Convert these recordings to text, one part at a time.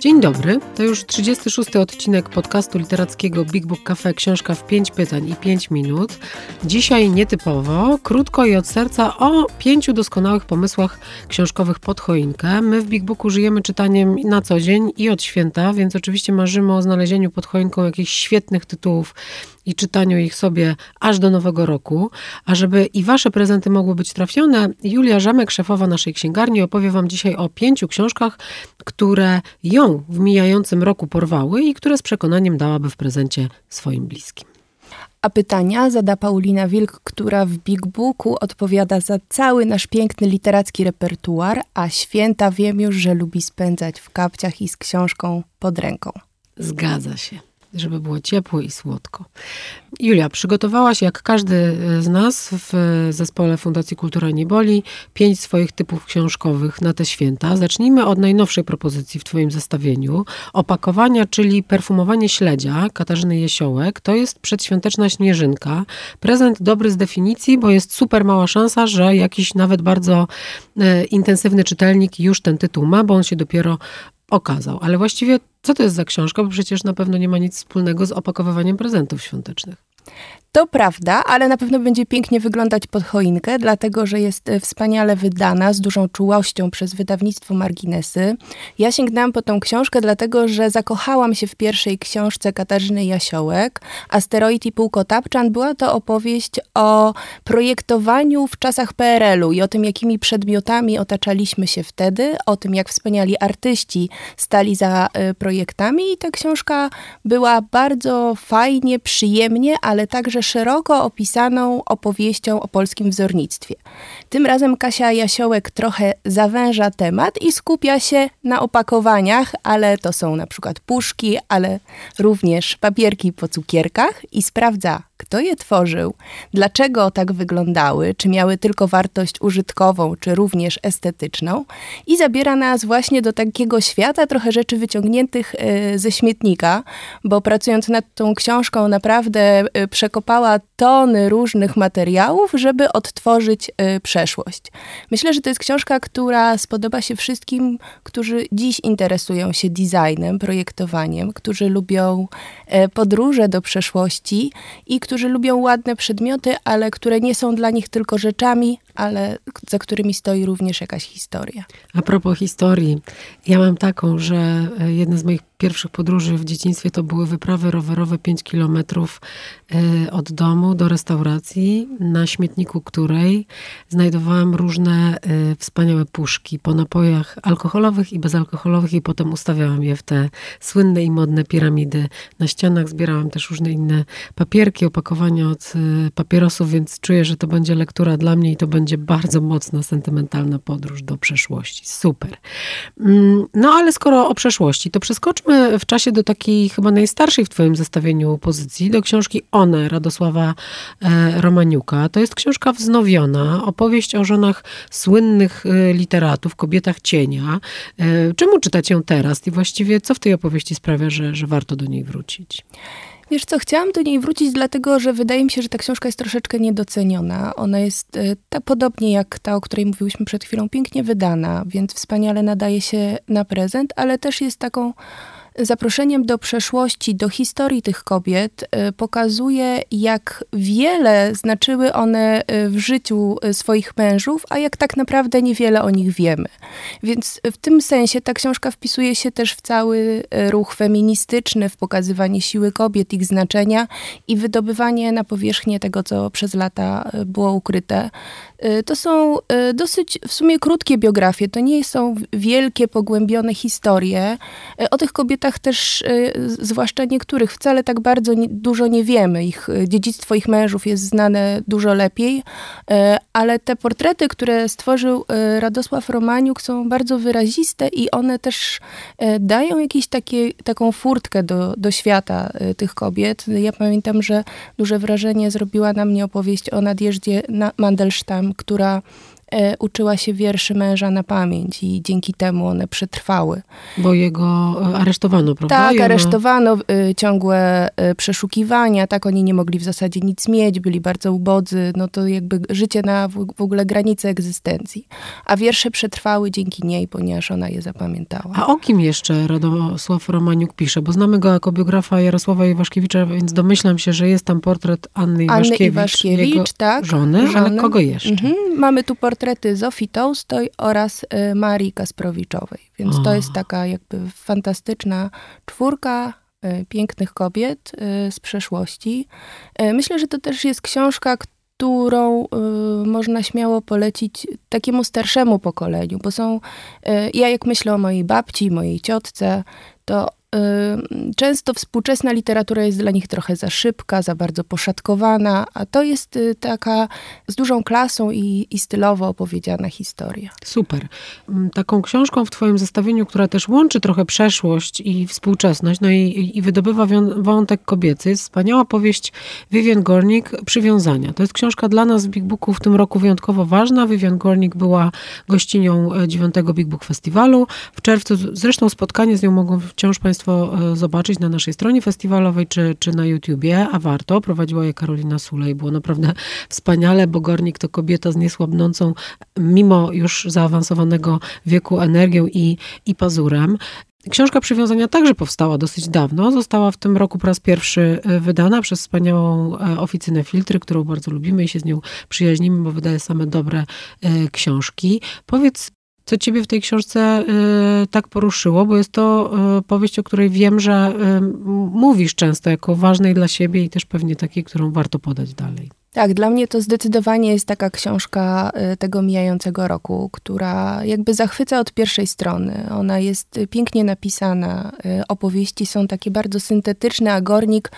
Dzień dobry, to już 36 odcinek podcastu literackiego Big Book Cafe Książka w 5 pytań i 5 minut. Dzisiaj nietypowo, krótko i od serca o pięciu doskonałych pomysłach książkowych pod choinkę. My w Big Booku żyjemy czytaniem na co dzień i od święta, więc oczywiście marzymy o znalezieniu pod choinką jakichś świetnych tytułów i czytaniu ich sobie aż do nowego roku. A żeby i wasze prezenty mogły być trafione, Julia Żamek, szefowa naszej księgarni, opowie wam dzisiaj o pięciu książkach, które ją w mijającym roku porwały i które z przekonaniem dałaby w prezencie swoim bliskim. A pytania zada Paulina Wilk, która w Big Booku odpowiada za cały nasz piękny literacki repertuar, a święta wiem już, że lubi spędzać w kapciach i z książką pod ręką. Zgadza się żeby było ciepło i słodko. Julia, przygotowałaś jak każdy z nas w zespole Fundacji Kultura Nie Boli pięć swoich typów książkowych na te święta. Zacznijmy od najnowszej propozycji w Twoim zestawieniu. Opakowania, czyli perfumowanie śledzia Katarzyny Jesiołek. To jest przedświąteczna śnieżynka. Prezent dobry z definicji, bo jest super mała szansa, że jakiś nawet bardzo e, intensywny czytelnik już ten tytuł ma, bo on się dopiero okazał. Ale właściwie co to jest za książka? Bo przecież na pewno nie ma nic wspólnego z opakowywaniem prezentów świątecznych. To prawda, ale na pewno będzie pięknie wyglądać pod choinkę, dlatego że jest e, wspaniale wydana, z dużą czułością przez wydawnictwo Marginesy. Ja sięgnęłam po tą książkę, dlatego że zakochałam się w pierwszej książce Katarzyny Jasiołek. Asteroid i półkotapczan była to opowieść o projektowaniu w czasach PRL-u i o tym, jakimi przedmiotami otaczaliśmy się wtedy, o tym, jak wspaniali artyści stali za y, projektami i ta książka była bardzo fajnie, przyjemnie, ale także szeroko opisaną opowieścią o polskim wzornictwie. Tym razem Kasia Jasiołek trochę zawęża temat i skupia się na opakowaniach, ale to są na przykład puszki, ale również papierki po cukierkach i sprawdza, kto je tworzył, dlaczego tak wyglądały, czy miały tylko wartość użytkową, czy również estetyczną, i zabiera nas właśnie do takiego świata trochę rzeczy wyciągniętych e, ze śmietnika, bo pracując nad tą książką naprawdę e, przekopała tony różnych materiałów, żeby odtworzyć e, przeszłość. Myślę, że to jest książka, która spodoba się wszystkim, którzy dziś interesują się designem, projektowaniem, którzy lubią podróże do przeszłości i którzy lubią ładne przedmioty, ale które nie są dla nich tylko rzeczami, ale za którymi stoi również jakaś historia. A propos historii, ja mam taką, że e, jedna z moich pierwszych podróży w dzieciństwie to były wyprawy rowerowe 5 kilometrów e, od domu do restauracji, na śmietniku której znajdowałam różne e, wspaniałe puszki po napojach alkoholowych i bezalkoholowych i potem ustawiałam je w te słynne i modne piramidy na ścianach. Zbierałam też różne inne papierki, opakowania od papierosów, więc czuję, że to będzie lektura dla mnie i to będzie będzie bardzo mocna, sentymentalna podróż do przeszłości. Super. Mm, no ale skoro o przeszłości, to przeskoczmy w czasie do takiej chyba najstarszej w Twoim zestawieniu pozycji, do książki One Radosława e, Romaniuka. To jest książka wznowiona, opowieść o żonach słynnych e, literatów, kobietach cienia. E, czemu czytać ją teraz i właściwie co w tej opowieści sprawia, że, że warto do niej wrócić? Wiesz co, chciałam do niej wrócić, dlatego że wydaje mi się, że ta książka jest troszeczkę niedoceniona. Ona jest e, tak podobnie jak ta, o której mówiłyśmy przed chwilą, pięknie wydana, więc wspaniale nadaje się na prezent, ale też jest taką zaproszeniem do przeszłości, do historii tych kobiet e, pokazuje, jak wiele znaczyły one e, w życiu e, swoich mężów, a jak tak naprawdę niewiele o nich wiemy. Więc w tym sensie ta książka wpisuje się też w cały ruch feministyczny, w pokazywanie siły kobiet, ich znaczenia i wydobywanie na powierzchnię tego, co przez lata było ukryte. To są dosyć w sumie krótkie biografie, to nie są wielkie, pogłębione historie. O tych kobietach kobietach też, zwłaszcza niektórych, wcale tak bardzo nie, dużo nie wiemy. Ich dziedzictwo ich mężów jest znane dużo lepiej, ale te portrety, które stworzył Radosław Romaniuk są bardzo wyraziste i one też dają jakąś taką furtkę do, do świata tych kobiet. Ja pamiętam, że duże wrażenie zrobiła na mnie opowieść o Nadjeżdzie Mandelstam, która uczyła się wierszy męża na pamięć i dzięki temu one przetrwały. Bo jego e, aresztowano, prawda? Tak, aresztowano, y, ciągłe przeszukiwania, tak, oni nie mogli w zasadzie nic mieć, byli bardzo ubodzy, no to jakby życie na w, w ogóle granicy egzystencji. A wiersze przetrwały dzięki niej, ponieważ ona je zapamiętała. A o kim jeszcze Radosław Romaniuk pisze? Bo znamy go jako biografa Jarosława Iwaszkiewicza, więc domyślam się, że jest tam portret Anny Iwaszkiewicz, Anny Iwaszkiewicz jego tak, żony, żony, ale kogo jeszcze? Mhm. Mamy tu portret portrety Zofii Tołstoj oraz y, Marii Kasprowiczowej. Więc to jest taka jakby fantastyczna czwórka y, pięknych kobiet y, z przeszłości. Myślę, że to też jest książka, którą y, można śmiało polecić takiemu starszemu pokoleniu, bo są, y, ja jak myślę o mojej babci, mojej ciotce, to często współczesna literatura jest dla nich trochę za szybka, za bardzo poszatkowana, a to jest y, taka z dużą klasą i, i stylowo opowiedziana historia. Super. Mm, taką książką w Twoim zestawieniu, która też łączy trochę przeszłość i współczesność, no i, i wydobywa wątek kobiecy, jest wspaniała powieść Vivian Gornik Przywiązania. To jest książka dla nas w Big Booku w tym roku wyjątkowo ważna. Vivian Gornik była gościnią 9 e, Big Book Festiwalu. W czerwcu zresztą spotkanie z nią mogą wciąż Państwo Państwo e, zobaczyć na naszej stronie festiwalowej czy, czy na YouTubie, a warto. Prowadziła je Karolina Sulej. Było naprawdę wspaniale, bo Gornik to kobieta z niesłabnącą, mimo już zaawansowanego wieku, energią i, i pazurem. Książka Przywiązania także powstała dosyć dawno. Została w tym roku po raz pierwszy e, wydana przez wspaniałą e, oficynę Filtry, którą bardzo lubimy i się z nią przyjaźnimy, bo wydaje same dobre książki. Powiedz, co ciebie w tej książce y, tak poruszyło, bo jest to y, powieść, o której wiem, że y, mówisz często jako ważnej dla siebie i też pewnie takiej, którą warto podać dalej. Tak, dla mnie to zdecydowanie jest taka książka tego mijającego roku, która jakby zachwyca od pierwszej strony. Ona jest pięknie napisana, opowieści są takie bardzo syntetyczne, a Gornik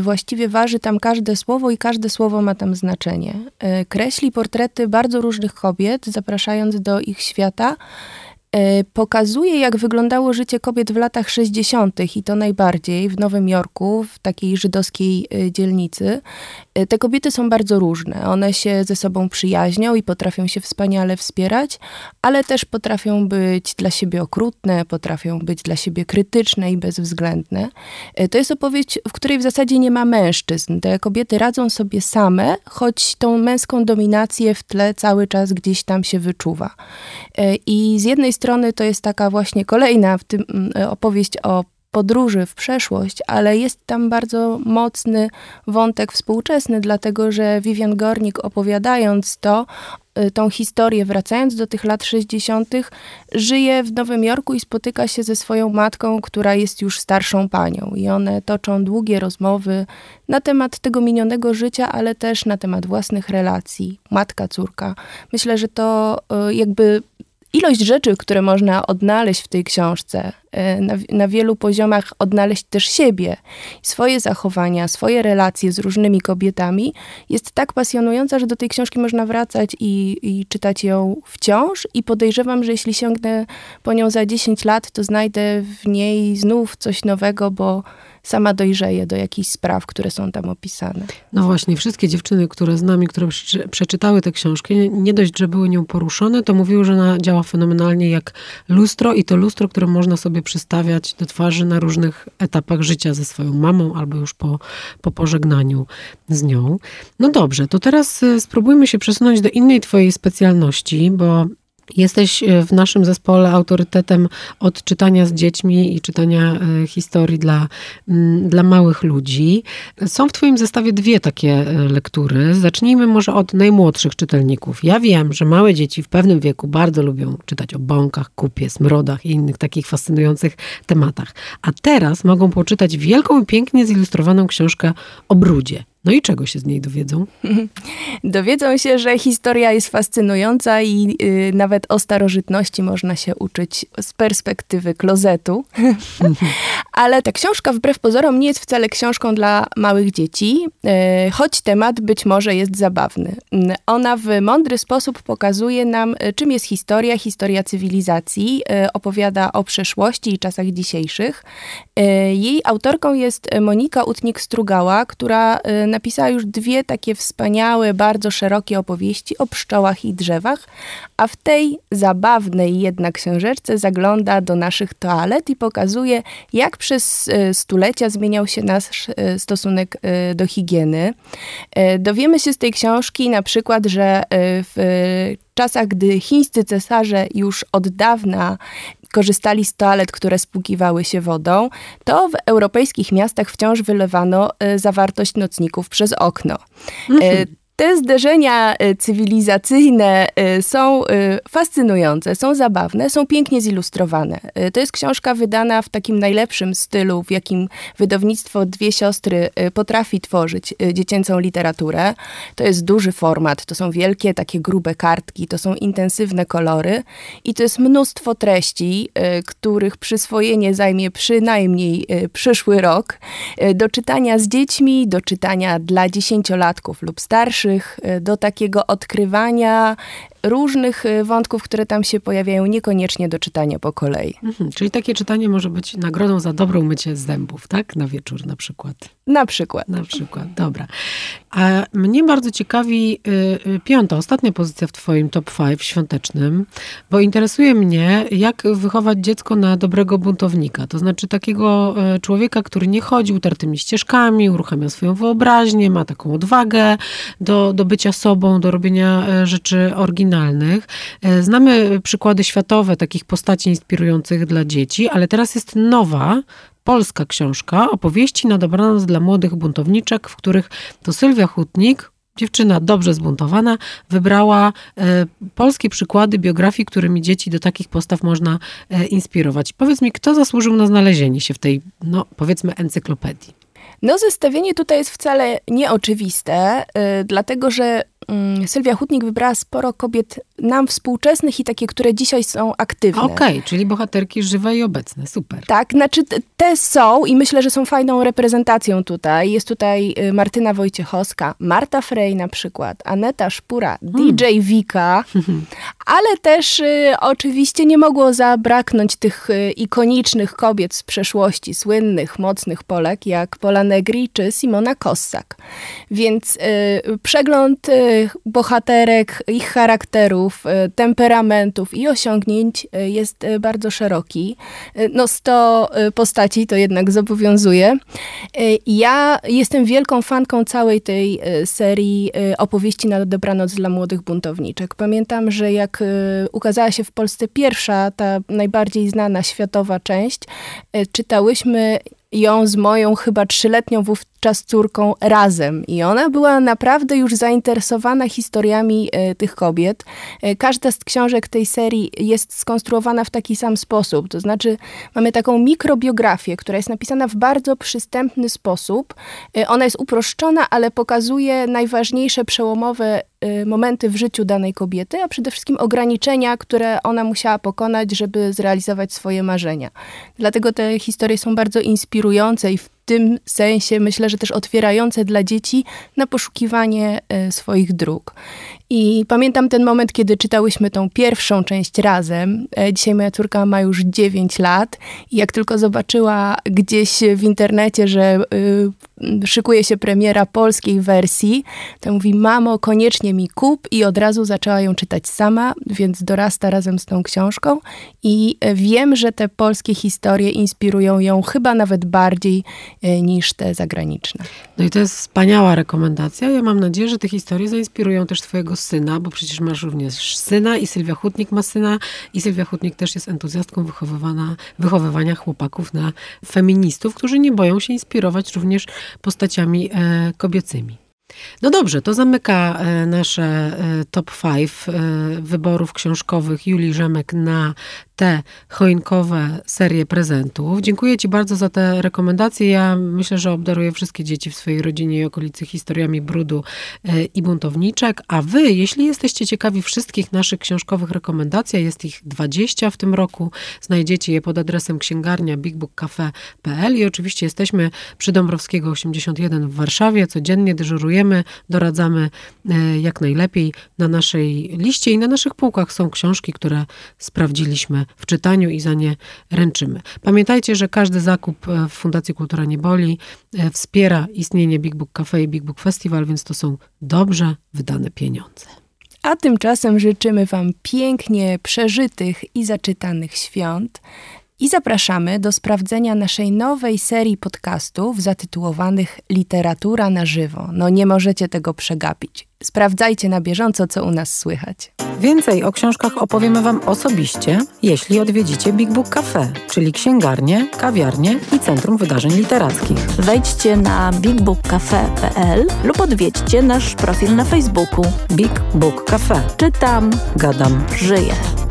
właściwie waży tam każde słowo i każde słowo ma tam znaczenie. Y, kreśli portrety bardzo różnych kobiet, zapraszając do ich świata pokazuje, jak wyglądało życie kobiet w latach 60. i to najbardziej w Nowym Jorku, w takiej żydowskiej e, dzielnicy. E, te kobiety są bardzo różne. One się ze sobą przyjaźnią i potrafią się wspaniale wspierać, ale też potrafią być dla siebie okrutne, potrafią być dla siebie krytyczne i bezwzględne. To jest opowieść, w której w zasadzie nie ma mężczyzn. Te kobiety radzą sobie same, choć tą męską dominację w tle cały czas gdzieś tam się wyczuwa. I z jednej strony strony to jest taka właśnie kolejna w tym mm, opowieść o podróży w przeszłość, ale jest tam bardzo mocny wątek współczesny, dlatego że Vivian Gornik opowiadając to, y, tą historię, wracając do tych lat 60., żyje w Nowym Jorku i spotyka się ze swoją matką, która jest już starszą panią. I one toczą długie rozmowy na temat tego minionego życia, ale też na temat własnych relacji. Matka, córka. Myślę, że to y, jakby ilość rzeczy, które można odnaleźć w tej książce, e, na, na, wielu poziomach odnaleźć też siebie, swoje zachowania, swoje relacje z różnymi kobietami, jest tak pasjonująca, że do tej książki można wracać i, i czytać ją wciąż. I podejrzewam, że jeśli sięgnę po nią za 10 lat, to znajdę w niej znów coś nowego, bo sama dojrzeje do jakichś spraw, które są tam opisane. No właśnie, wszystkie dziewczyny, które z nami, które przeczytały tę książkę, nie dość, że były nią poruszone, to mówiły, że ona działa fenomenalnie jak lustro i to lustro, które można sobie przystawiać do twarzy na różnych etapach życia ze swoją mamą albo już po, po pożegnaniu z nią. No dobrze, to teraz y, spróbujmy się przesunąć do innej twojej specjalności, bo Jesteś e, w naszym zespole autorytetem od czytania z dziećmi i czytania e, historii dla, dla małych ludzi. Są w Twoim zestawie dwie takie e, lektury. Zacznijmy może od najmłodszych czytelników. Ja wiem, że małe dzieci w pewnym wieku bardzo lubią czytać o bąkach, kupie, smrodach i innych takich fascynujących tematach. A teraz mogą poczytać wielką i pięknie zilustrowaną książkę o brudzie No i czego się z niej dowiedzą? Dowiedzą się, że historia jest fascynująca i y, nawet o starożytności można się uczyć z perspektywy klozetu. Ale ta książka wbrew pozorom nie jest wcale książką dla małych dzieci, y, choć temat być może jest zabawny. Ona w mądry sposób pokazuje nam, y, czym jest historia, historia cywilizacji, y, opowiada o przeszłości i czasach dzisiejszych. Jej autorką jest Monika Utnik-Strugała, która napisała już dwie takie wspaniałe, bardzo szerokie opowieści o pszczołach i drzewach, a w tej zabawnej jednak książeczce zagląda do naszych toalet i pokazuje, jak przez e, stulecia zmieniał się nasz e, stosunek e, do higieny. Dowiemy się z tej książki na przykład, że w czasach, gdy chińscy cesarze już od dawna korzystali z toalet, które spłukiwały się wodą, to w europejskich miastach wciąż wylewano zawartość nocników przez okno. Mhm. Te zderzenia e, cywilizacyjne e, są e, fascynujące, są zabawne, są pięknie zilustrowane. To jest książka wydana w takim najlepszym stylu, w jakim wydawnictwo Dwie Siostry potrafi tworzyć dziecięcą literaturę. To jest duży format, to są wielkie, takie grube kartki, to są intensywne kolory i to jest mnóstwo treści, których przyswojenie zajmie przynajmniej przyszły rok. Do czytania z dziećmi, do czytania dla dziesięciolatków lub starszych e, do takiego odkrywania różnych e, wątków, które tam się pojawiają, niekoniecznie do czytania po kolei. Mhm, czyli takie czytanie może być nagrodą za dobre umycie zębów, tak? Na wieczór na przykład. Na przykład. Na przykład, dobra. A mnie bardzo ciekawi y, y, piąta, ostatnia pozycja w twoim top 5 świątecznym, bo interesuje mnie, jak wychować dziecko na dobrego buntownika. To znaczy takiego y, człowieka, który nie chodzi utartymi ścieżkami, uruchamia swoją wyobraźnię, ma taką odwagę do, do bycia sobą, do robienia rzeczy oryginalnych. Znamy przykłady światowe takich postaci inspirujących dla dzieci, ale teraz jest nowa, polska książka opowieści na dobranoc dla młodych buntowniczek, w których to Sylwia Hutnik, dziewczyna dobrze zbuntowana, wybrała e, polskie przykłady biografii, którymi dzieci do takich postaw można e, inspirować. Powiedz mi, kto zasłużył na znalezienie się w tej, no powiedzmy, encyklopedii? No, zestawienie tutaj jest wcale nieoczywiste, y, dlatego że y, Sylwia Hutnik wybrała sporo kobiet nam współczesnych i takie, które dzisiaj są aktywne. Okej, okay, czyli bohaterki żywe i obecne, super. Tak, znaczy te są i myślę, że są fajną reprezentacją tutaj. Jest tutaj y, Martyna Wojciechowska, Marta Frey na przykład, Aneta Szpura, hmm. DJ Wika, ale też y, oczywiście nie mogło zabraknąć tych y, ikonicznych kobiet z przeszłości, słynnych, mocnych Polek, jak Pola Negri czy Simona Kossak. Więc y, przegląd y, bohaterek, ich charakterów, y, temperamentów i osiągnięć jest bardzo szeroki. No 100 postaci to jednak zobowiązuje. Ja jestem wielką fanką całej tej serii opowieści na dobranoc dla młodych buntowniczek. Pamiętam, że jak ukazała się w Polsce pierwsza, ta najbardziej znana światowa część, czytałyśmy ją z moją chyba trzyletnią wówczas córką razem. I ona była naprawdę już zainteresowana historiami e, tych kobiet. E, każda z książek tej serii jest skonstruowana w taki sam sposób. To znaczy, mamy taką mikrobiografię, która jest napisana w bardzo przystępny sposób. E, ona jest uproszczona, ale pokazuje najważniejsze przełomowe momenty w życiu danej kobiety, a przede wszystkim ograniczenia, które ona musiała pokonać, żeby zrealizować swoje marzenia. Dlatego te historie są bardzo inspirujące i w tym sensie myślę, że też otwierające dla dzieci na poszukiwanie y, swoich dróg. I pamiętam ten moment, kiedy czytałyśmy tą pierwszą część razem. E, dzisiaj moja córka ma już 9 lat i jak tylko zobaczyła gdzieś w internecie, że y, szykuje się premiera polskiej wersji, to mówi, mamo, koniecznie mi kup i od razu zaczęła ją czytać sama, więc dorasta razem z tą książką i wiem, że te polskie historie inspirują ją chyba nawet bardziej y, niż te zagraniczne. No i to jest wspaniała rekomendacja. Ja mam nadzieję, że te historie zainspirują też twojego syna, bo przecież masz również syna i Sylwia Hutnik ma syna i Sylwia Hutnik też jest entuzjastką wychowywana, wychowywania chłopaków na feministów, którzy nie boją się inspirować również postaciami e, kobiecymi. No dobrze, to zamyka e, nasze e, top 5 e, wyborów książkowych Julii Rzemek na te choinkowe serie prezentów. Dziękuję Ci bardzo za te rekomendacje. Ja myślę, że obdaruję wszystkie dzieci w swojej rodzinie i okolicy historiami brudu e, i buntowniczek. A Wy, jeśli jesteście ciekawi wszystkich naszych książkowych rekomendacji, jest ich 20 w tym roku, znajdziecie je pod adresem księgarnia bigbookcafe.pl i oczywiście jesteśmy przy Dąbrowskiego 81 w Warszawie. Codziennie dyżurujemy, doradzamy e, jak najlepiej. Na naszej liście i na naszych półkach są książki, które sprawdziliśmy w czytaniu i za nie ręczymy. Pamiętajcie, że każdy zakup e, w Fundacji Kultura Nie Boli e, wspiera istnienie Big Book Cafe i Big Book Festival, więc to są dobrze wydane pieniądze. A tymczasem życzymy Wam pięknie przeżytych i zaczytanych świąt i zapraszamy do sprawdzenia naszej nowej serii podcastów zatytułowanych Literatura na żywo. No nie możecie tego przegapić. Sprawdzajcie na bieżąco, co u nas słychać. Więcej o książkach opowiemy Wam osobiście, jeśli odwiedzicie Big Book Cafe, czyli księgarnię, kawiarnię i Centrum Wydarzeń Literackich. Wejdźcie na bigbookcafe.pl lub odwiedźcie nasz profil na Facebooku. Big Book Cafe. Czytam, Gadam. żyję.